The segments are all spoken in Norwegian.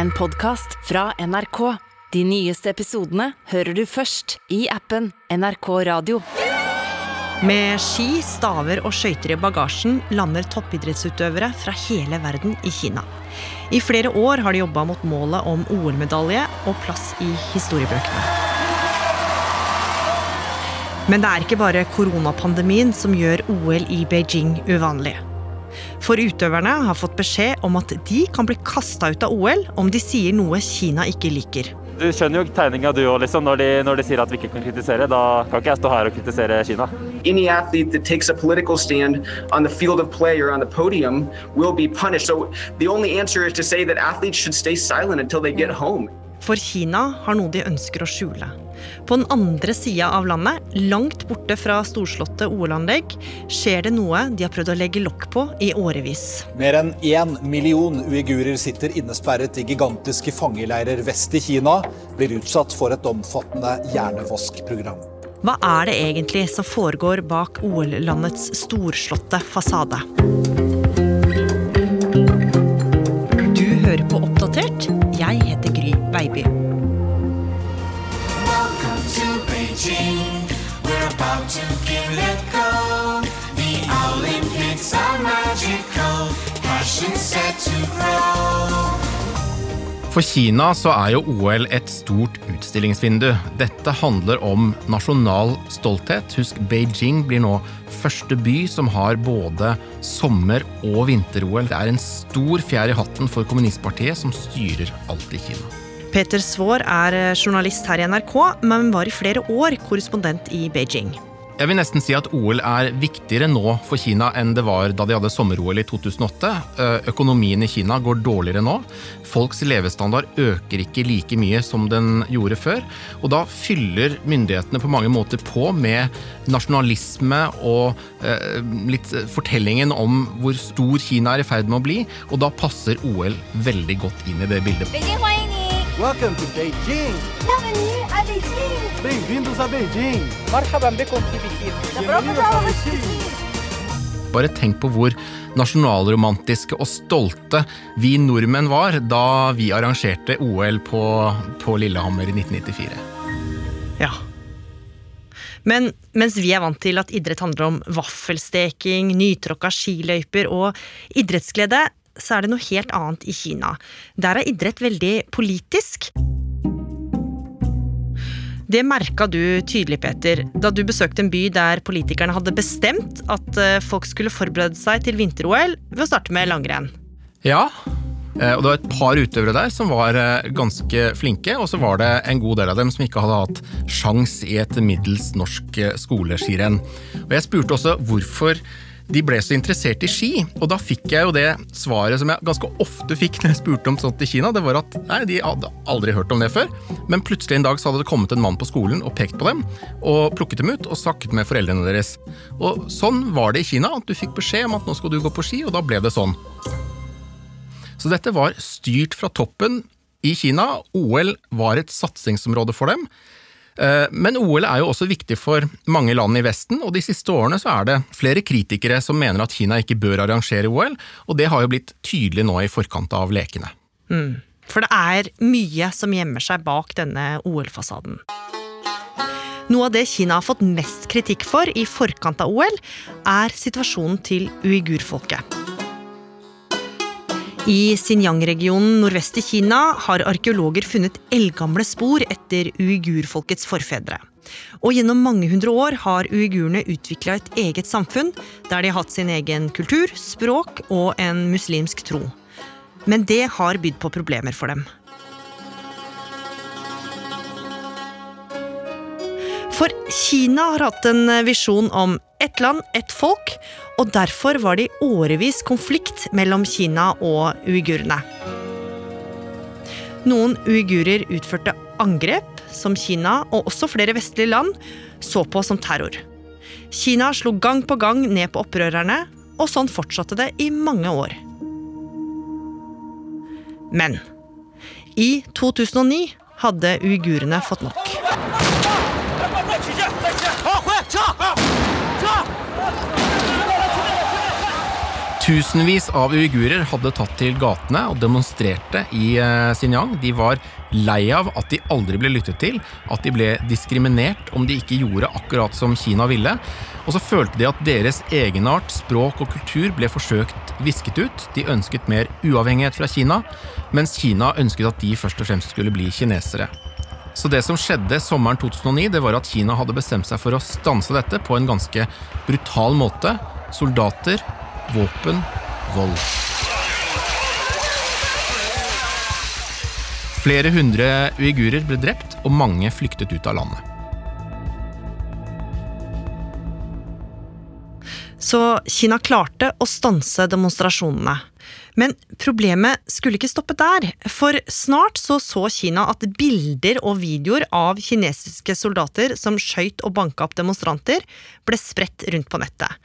en podkast fra NRK. De nyeste episodene hører du først i appen NRK Radio. Med ski, staver og skøyter i bagasjen lander toppidrettsutøvere fra hele verden i Kina. I flere år har de jobba mot målet om OL-medalje og plass i historiebøkene. Men det er ikke bare koronapandemien som gjør OL i Beijing uvanlig. For utøverne har fått beskjed om at de kan bli kasta ut av OL om de sier noe Kina ikke liker. Du skjønner jo tegninga du òg, liksom. Når de, når de sier at vi ikke kan kritisere. Da kan ikke jeg stå her og kritisere Kina. any athlete that takes a political stand on the field of play or on the podium will be punished. So the only answer is to say that athletes should stay silent until they get home. For Kina har noe de ønsker å skjule. På den andre sida av landet, langt borte fra storslåtte OL-anlegg, skjer det noe de har prøvd å legge lokk på i årevis. Mer enn én million uigurer sitter innesperret i gigantiske fangeleirer vest i Kina, blir utsatt for et omfattende hjernevaskprogram. Hva er det egentlig som foregår bak OL-landets storslåtte fasade? For Kina så er jo OL et stort utstillingsvindu. Dette handler om nasjonal stolthet. Husk, Beijing blir nå første by som har både sommer- og vinter-OL. Det er en stor fjær i hatten for kommunistpartiet, som styrer alt i Kina. Peter Svaar er journalist her i NRK, men var i flere år korrespondent i Beijing. Jeg vil nesten si at OL er viktigere nå for Kina enn det var da de hadde sommer-OL i 2008. Eh, Økonomien i Kina går dårligere nå. Folks levestandard øker ikke like mye som den gjorde før. Og da fyller myndighetene på mange måter på med nasjonalisme og eh, litt fortellingen om hvor stor Kina er i ferd med å bli, og da passer OL veldig godt inn i det bildet. Welcome to Beijing. Bem-vindos a Beijing. Bare tenk på hvor nasjonalromantiske og stolte vi nordmenn var da vi arrangerte OL på, på Lillehammer i 1994. Ja, men mens vi er vant til at idrett handler om vaffelsteking, nytråkka skiløyper og idrettsglede, så er det noe helt annet i Kina. Der er idrett veldig politisk. Det merka du tydelig, Peter, da du besøkte en by der politikerne hadde bestemt at eh, folk skulle forberede seg til vinter-OL ved å starte med langrenn. Ja, eh, og det var et par utøvere der som var eh, ganske flinke, og så var det en god del av dem som ikke hadde hatt sjans i et middels norsk skoleskirenn. Og jeg spurte også hvorfor de ble så interessert i ski, og da fikk jeg jo det svaret som jeg ganske ofte fikk når jeg spurte om sånt i Kina, det var at nei, de hadde aldri hørt om det før, men plutselig en dag så hadde det kommet en mann på skolen og pekt på dem, og plukket dem ut og snakket med foreldrene deres. Og sånn var det i Kina, at du fikk beskjed om at nå skal du gå på ski, og da ble det sånn. Så dette var styrt fra toppen i Kina. OL var et satsingsområde for dem. Eh, Men OL er jo også viktig for mange land i Vesten, og de siste årene så er det flere kritikere som mener at Kina ikke bør arrangere OL, og det har jo blitt tydelig nå i forkant av lekene. For det er mye som gjemmer seg bak denne OL-fasaden. Noe av det Kina har fått mest kritikk for i forkant av OL, er situasjonen til uigurfolket. I Xinjiang-regionen nordvest i Kina har arkeologer funnet eldgamle spor etter uigurfolkets forfedre. Og gjennom mange hundre år har uigurene utvikla et eget samfunn, der de har hatt sin egen kultur, språk og en muslimsk tro. Men det har bydd på problemer for dem. For Kina har hatt en visjon om ett land, ett folk, og derfor var det i årevis konflikt mellom Kina og uigurene. Noen uigurer utførte angrep som Kina og også flere vestlige land så på som terror. Kina slo gang på gang ned på opprørerne, og sånn fortsatte det i mange år. Men i 2009 hadde uigurene fått nok. Tusenvis av uigurer hadde tatt til gatene og demonstrerte i eh, Xinjiang. De var lei av at de aldri ble lyttet til, at de ble diskriminert om de ikke gjorde akkurat som Kina ville. Og så følte de at deres egenart, språk og kultur ble forsøkt visket ut. De ønsket mer uavhengighet fra Kina, mens Kina ønsket at de først og fremst skulle bli kinesere. Så det som skjedde sommeren 2009, det var at Kina hadde bestemt seg for å stanse dette på en ganske brutal måte. Soldater, våpen, vold. Flere hundre uigurer ble drept, og mange flyktet ut av landet. Så Kina klarte å stanse demonstrasjonene. Men problemet skulle ikke stoppe der, for snart så, så Kina at bilder og videoer av kinesiske soldater som skøyt og banka opp demonstranter, ble spredt rundt på nettet.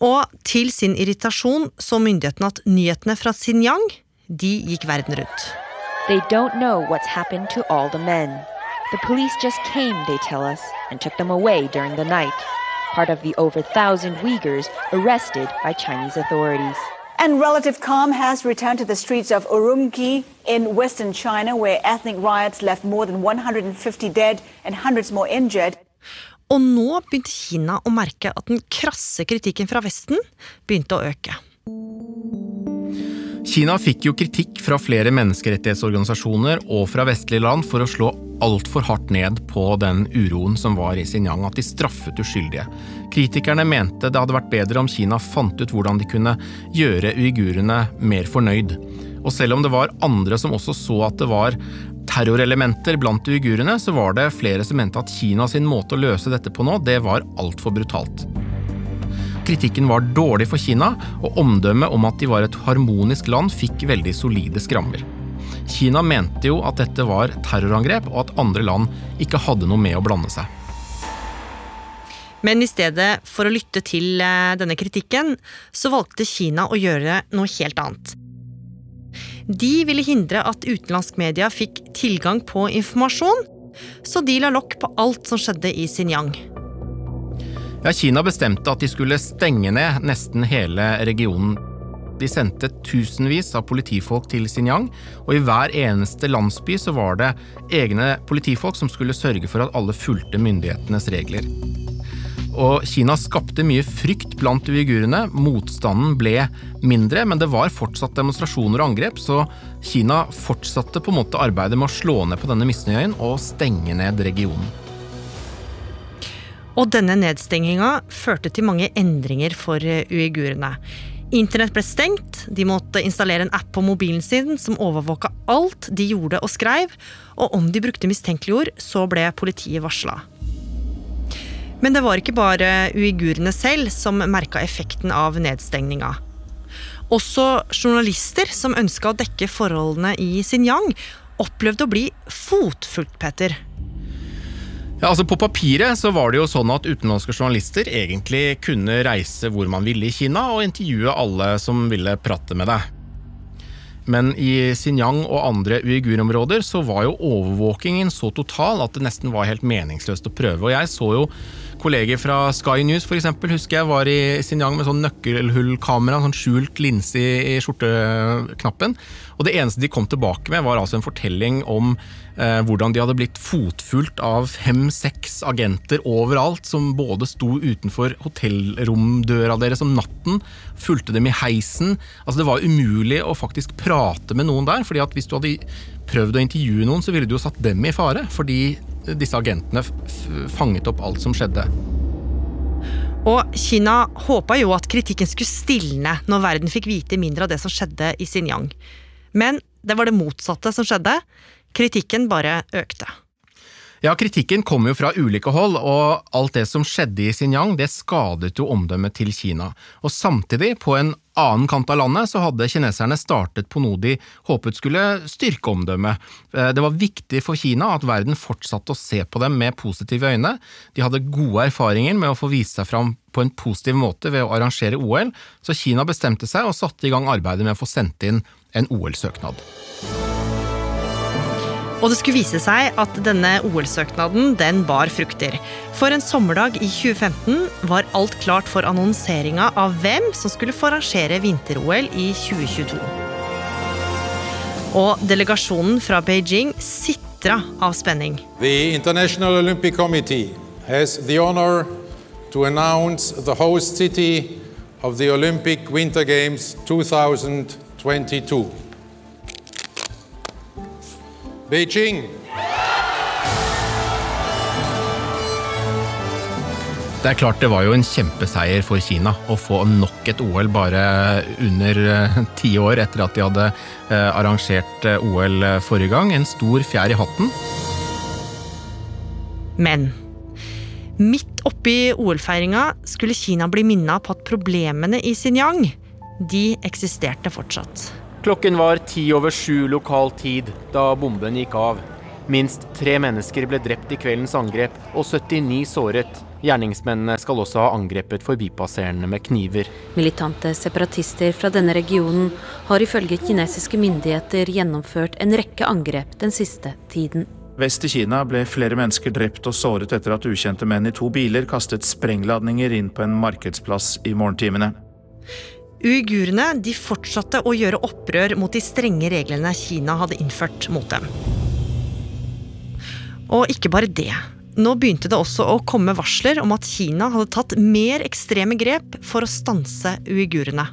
Og til sin irritasjon så myndighetene at nyhetene fra Xinjiang de gikk verden rundt. They don't know what's happened to all the men. The police just came, they tell us, and took them away during the night. Part of the over thousand Uyghurs arrested by Chinese authorities. And relative calm has returned to the streets of Urumqi in western China, where ethnic riots left more than 150 dead and hundreds more injured. Og nå begynte Kina å merke at den krasse kritikken fra Vesten begynte å øke. Kina fikk jo kritikk fra flere menneskerettighetsorganisasjoner og fra vestlige land for å slå altfor hardt ned på den uroen som var i Xinjiang, at de straffet uskyldige. Kritikerne mente det hadde vært bedre om Kina fant ut hvordan de kunne gjøre uigurene mer fornøyd. Og selv om det var andre som også så at det var terrorelementer blant uigurene, så var det flere som mente at Kina sin måte å løse dette på nå, det var altfor brutalt. Kritikken var dårlig for Kina, og omdømmet om at de var et harmonisk land fikk veldig solide skrammer. Kina mente jo at dette var terrorangrep, og at andre land ikke hadde noe med å blande seg. Men i stedet for å lytte til eh, denne kritikken, så valgte Kina å gjøre noe helt annet. De ville hindre at utenlandsk media fikk tilgang på informasjon, så de la lokk på alt som skjedde i Xinjiang. Ja, Kina bestemte at de skulle stenge ned nesten hele regionen. De sendte tusenvis av politifolk til Xinjiang, og i hver eneste landsby så var det egne politifolk som skulle sørge for at alle fulgte myndighetenes regler. Og Kina skapte mye frykt blant uigurene. Motstanden ble mindre, men det var fortsatt demonstrasjoner og angrep, så Kina fortsatte på en måte arbeidet med å slå ned på denne misnøyen og stenge ned regionen. Og denne nedstenginga førte til mange endringer for eh, uigurene. Internett ble stengt, de måtte installere en app på mobilen sin som overvåka alt de gjorde og skreiv, og om de brukte mistenkelige ord, så ble politiet varsla. Men det var ikke bare uigurene selv som merka effekten av nedstengninga. Også journalister som ønska å dekke forholdene i Xinjiang, opplevde å bli fotfulgt, Petter. Ja, altså På papiret så var det jo sånn at utenlandske journalister egentlig kunne reise hvor man ville i Kina og intervjue alle som ville prate med deg. Men i Xinjiang og andre uigurområder så var jo overvåkingen så total at det nesten var helt meningsløst å prøve. Og jeg så jo kolleger fra Sky News for eksempel, husker jeg var i Xinjiang med sånn nøkkelhullkamera, sånn skjult linse i, skjorteknappen. Og det eneste de kom tilbake med, var altså en fortelling om eh, hvordan de hadde blitt fotfulgt av fem-seks agenter overalt, som både sto utenfor hotellromdøra deres om natten, fulgte dem i heisen. Altså Det var umulig å faktisk prate med noen der, fordi at hvis du hadde prøvd å intervjue noen, så ville du jo satt dem i fare, fordi disse agentene fanget opp alt som skjedde. Og Kina håpa jo at kritikken skulle stilne når verden fikk vite mindre av det som skjedde i Xinjiang. Men det var det motsatte som skjedde. Kritikken bare økte. Ja, Kritikken kom jo fra ulike hold, og alt det som skjedde i Xinjiang, det skadet jo omdømmet til Kina. Og Samtidig, på en annen kant av landet, så hadde kineserne startet på noe de håpet skulle styrke omdømmet. Eh, det var viktig for Kina at verden fortsatte å se på dem med positive øyne. De hadde gode erfaringer med å få vise seg fram på en positiv måte ved å arrangere OL, så Kina bestemte seg og satte i gang arbeidet med å få sendt inn en OL-søknad. Og det skulle vise seg at denne OL-søknaden den bar frukter. For en sommerdag i 2015 var alt klart for annonseringa av hvem som skulle få arrangere vinter-OL i 2022. Og delegasjonen fra Beijing sitra av spenning. The International Olympic Committee has the honor to announce the host city of the Olympic Winter Games 2022. Beijing. Det er klart det var jo en kjempeseier for Kina å få nok et OL bare under eh, ti år etter at de hadde eh, arrangert eh, OL forrige gang. En stor fjær i hatten. Men midt oppi OL-feiringa skulle Kina bli minna på at problemene i Xinjiang de eksisterte fortsatt. Klokken var ti over sju lokal tid da bomben gikk av. Minst tre mennesker ble drept i kveldens angrep, og 79 såret. Gjerningsmennene skal også ha angrepet forbipasserende med kniver. Militante separatister fra denne regionen har ifølge kinesiske myndigheter gjennomført en rekke angrep den siste tiden. Vest i Kina ble flere mennesker drept og såret etter at ukjente menn i to biler kastet sprengladninger inn på en markedsplass i morgentimene. Uigurene de fortsatte å gjøre opprør mot de strenge reglene Kina hadde innført mot dem. Og ikke bare det. Nå begynte det også å komme varsler om at Kina hadde tatt mer ekstreme grep for å stanse uigurene.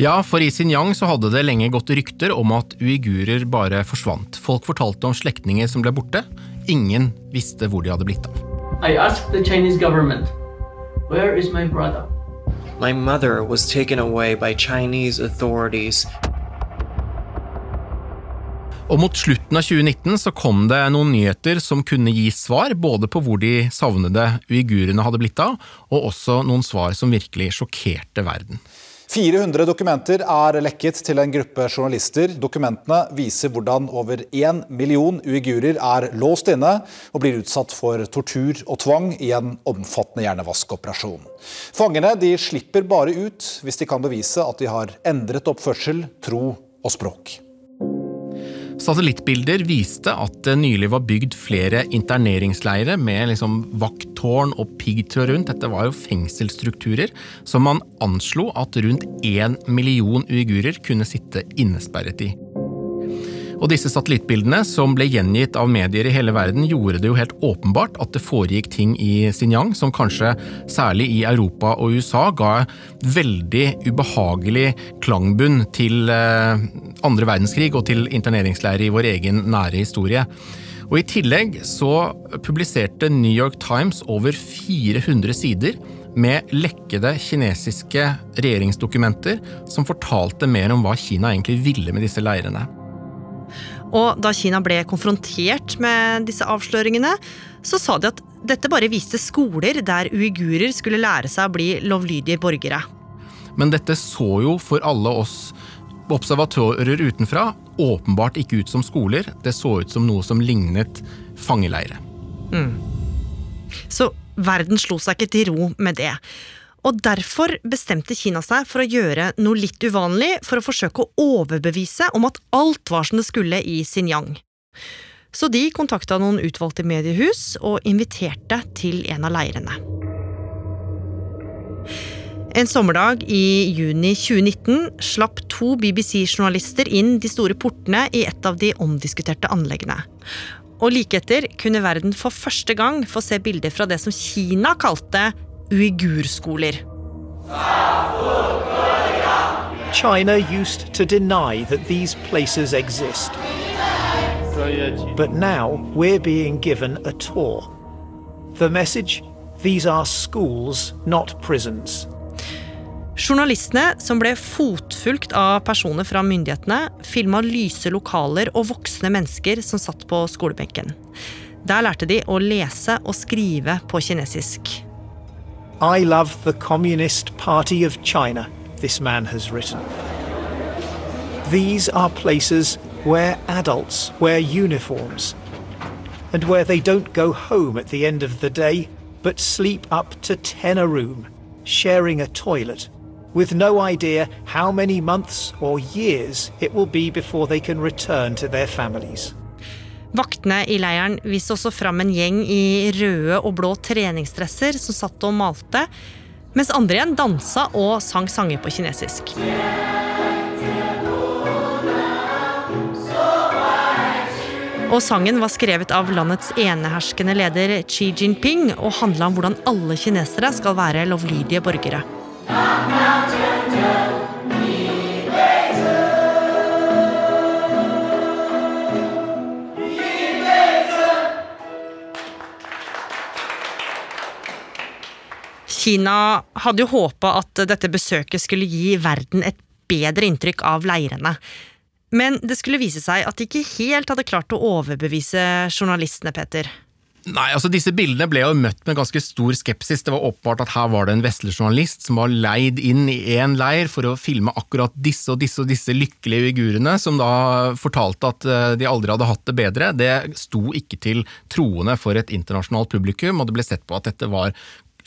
Ja, for i Xinjiang så hadde det lenge gått rykter om at uigurer bare forsvant. Folk fortalte om slektninger som ble borte. Ingen visste hvor de hadde blitt av. I asked the Chinese government, where is my brother? My mother was taken away by Chinese authorities. Og mot slutten av 2019 så kom det noen nyheter som kunne gi svar, både på hvor de savnede uigurene hadde blitt av, og også noen svar som virkelig sjokkerte verden. 400 dokumenter er lekket til en gruppe journalister. Dokumentene viser hvordan over én million uigurer er låst inne og blir utsatt for tortur og tvang i en omfattende hjernevaskoperasjon. Fangene de slipper bare ut hvis de kan bevise at de har endret oppførsel, tro og språk. Satellittbilder viste at det nylig var bygd flere interneringsleirer med liksom vakttårn og piggtråd rundt. Dette var jo fengselsstrukturer som man anslo at rundt én million uigurer kunne sitte innesperret i. Og disse satellittbildene, som ble gjengitt av medier i hele verden, gjorde det jo helt åpenbart at det foregikk ting i Xinjiang som kanskje særlig i Europa og USA ga veldig ubehagelig klangbunn til eh, andre verdenskrig og til interneringsleirer i vår egen nære historie. Og I tillegg så publiserte New York Times over 400 sider med lekkede kinesiske regjeringsdokumenter som fortalte mer om hva Kina egentlig ville med disse leirene. Og da Kina ble konfrontert med disse avsløringene, så sa de at dette bare viste skoler der uigurer skulle lære seg å bli lovlydige borgere. Men dette så jo for alle oss observatører utenfra åpenbart ikke ut som skoler. Det så ut som noe som lignet fangeleire. Mm. Så verden slo seg ikke til ro med det. Og derfor bestemte Kina seg for å gjøre noe litt uvanlig for å forsøke å overbevise om at alt var som det skulle i Xinjiang. Så de kontakta noen utvalgte mediehus og inviterte til en av leirene. En sommerdag i juni 2019 slapp to BBC-journalister inn de store portene i et av de omdiskuterte anleggene. Og like etter kunne verden for første gang få se bilder fra det som Kina kalte uigurskoler. China used to deny that these places exist. But now we're being given a tour. The message these are schools, not prisons. Journalistene, som ble fotfulgt av personer fra myndighetene, filma lyse lokaler og voksne mennesker som satt på skolebenken. Der lærte de å lese og skrive på kinesisk. I love the Communist Party of China, this man has written. These are places where adults wear uniforms and where they don't go home at the end of the day but sleep up to 10 a room, sharing a toilet, with no idea how many months or years it will be before they can return to their families. Vaktene i leiren viste også fram en gjeng i røde og blå treningsdresser som satt og malte, mens andre igjen dansa og sang sanger på kinesisk. Og sangen var skrevet av landets eneherskende leder Xi Jinping og handla om hvordan alle kinesere skal være lovlydige borgere. Kina hadde jo håpa at dette besøket skulle gi verden et bedre inntrykk av leirene. Men det skulle vise seg at de ikke helt hadde klart å overbevise journalistene, Peter. Nei, altså Disse bildene ble jo møtt med ganske stor skepsis. Det var åpenbart at her var det en vestlig journalist som var leid inn i én leir for å filme akkurat disse og disse og disse lykkelige uigurene, som da fortalte at eh, de aldri hadde hatt det bedre. Det sto ikke til troende for et internasjonalt publikum, og det ble sett på at dette var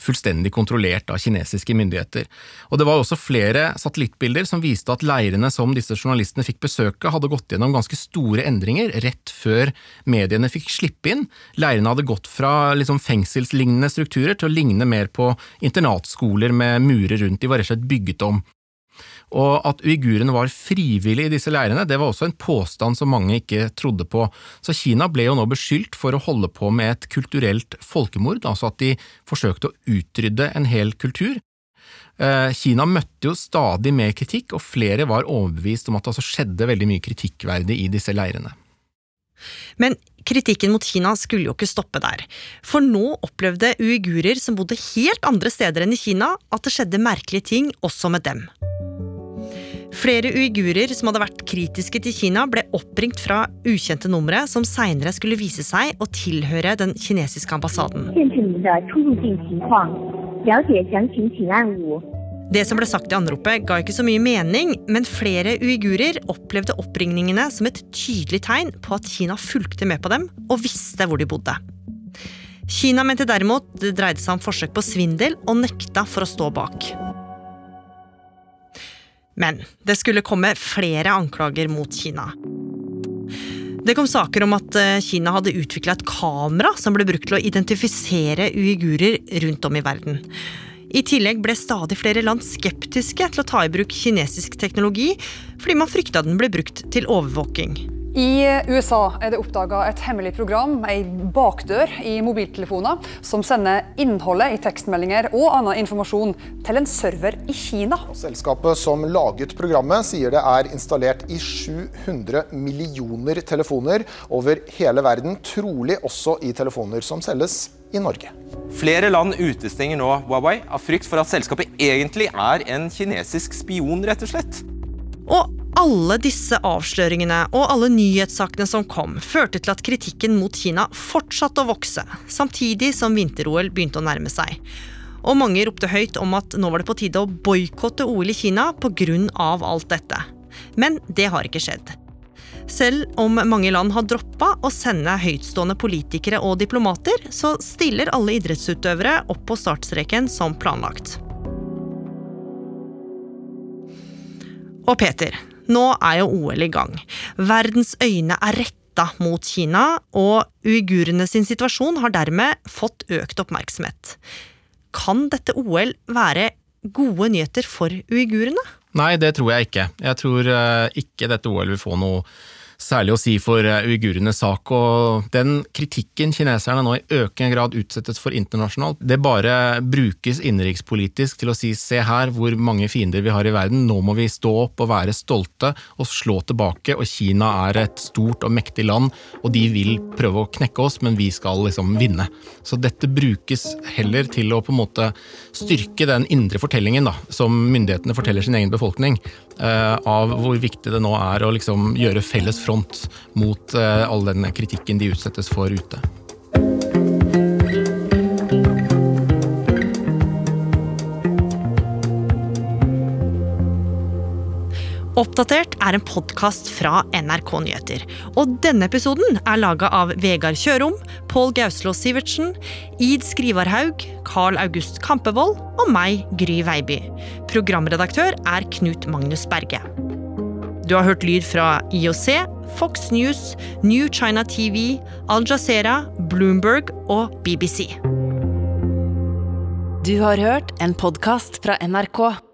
fullstendig kontrollert av kinesiske myndigheter. Og Det var også flere satellittbilder som viste at leirene som disse journalistene fikk besøke, hadde gått gjennom ganske store endringer rett før mediene fikk slippe inn. Leirene hadde gått fra liksom fengselslignende strukturer til å ligne mer på internatskoler med murer rundt. De var rett og slett bygget om. Og at uigurene var frivillige i disse leirene, det var også en påstand som mange ikke trodde på. Så Kina ble jo nå beskyldt for å holde på med et kulturelt folkemord, altså at de forsøkte å utrydde en hel kultur. Eh, Kina møtte jo stadig mer kritikk, og flere var overbevist om at det altså skjedde veldig mye kritikkverdig i disse leirene. Men kritikken mot Kina skulle jo ikke stoppe der. For nå opplevde uigurer som bodde helt andre steder enn i Kina, at det skjedde merkelige ting også med dem. Flere uigurer som hadde vært kritiske til Kina, ble oppringt fra ukjente numre, som seinere skulle vise seg å tilhøre den kinesiske ambassaden. Det som ble sagt i anropet, ga ikke så mye mening, men flere uigurer opplevde oppringningene som et tydelig tegn på at Kina fulgte med på dem og visste hvor de bodde. Kina mente derimot det dreide seg om forsøk på svindel, og nekta for å stå bak. Men det skulle komme flere anklager mot Kina. Det kom saker om at eh, Kina hadde utvikla et kamera som ble brukt til å identifisere uigurer rundt om i verden. I tillegg ble stadig flere land skeptiske til å ta i bruk kinesisk teknologi, fordi man frykta den ble brukt til overvåking. I USA er det oppdaga et hemmelig program, ei bakdør i mobiltelefoner, som sender innholdet i tekstmeldinger og annen informasjon til en server i Kina. Selskapet som laget programmet sier det er installert i 700 millioner telefoner over hele verden, trolig også i telefoner som selges i Norge. Flere land utestenger nå Huawei av frykt for at selskapet egentlig er en kinesisk spion, rett og slett. Og alle disse avsløringene og alle nyhetssakene som kom, førte til at kritikken mot Kina fortsatte å vokse, samtidig som vinter-OL begynte å nærme seg. Og mange ropte høyt om at nå var det på tide å boikotte OL i Kina pga. alt dette. Men det har ikke skjedd. Selv om mange land har droppa å sende høytstående politikere og diplomater, så stiller alle idrettsutøvere opp på startstreken som planlagt. Og Peter, nå er jo OL i gang. Verdens øyne er retta mot Kina, og uigurene sin situasjon har dermed fått økt oppmerksomhet. Kan dette OL være gode nyheter for uigurene? Nei, det tror jeg ikke. Jeg tror eh, ikke dette OL vil få noe særlig å si for eh, uigurenes sak. og Den kritikken kineserne nå i økende grad utsettes for internasjonalt, det bare brukes innenrikspolitisk til å si se her hvor mange fiender vi har i verden, nå må vi stå opp og være stolte og slå tilbake. og Kina er et stort og mektig land, og de vil prøve å knekke oss, men vi skal liksom vinne. Så dette brukes heller til å på en måte styrke den indre fortellingen da, som myndighetene forteller sin egen befolkning, av hvor viktig det nå er å liksom gjøre felles front mot eh, all den kritikken de utsettes for ute. Oppdatert er en podkast fra NRK Nyheter. Og denne episoden er laga av Vegard Kjørom, Pål Gauslå Sivertsen, Id Skrivarhaug, Carl August Kampevold og meg, Gry Veiby. Programredaktør er Knut Magnus Berge. Du har hørt lyd fra IOC, Fox News, New China TV, Al Jazeera, Bloomberg og BBC. Du har hørt en podkast fra NRK.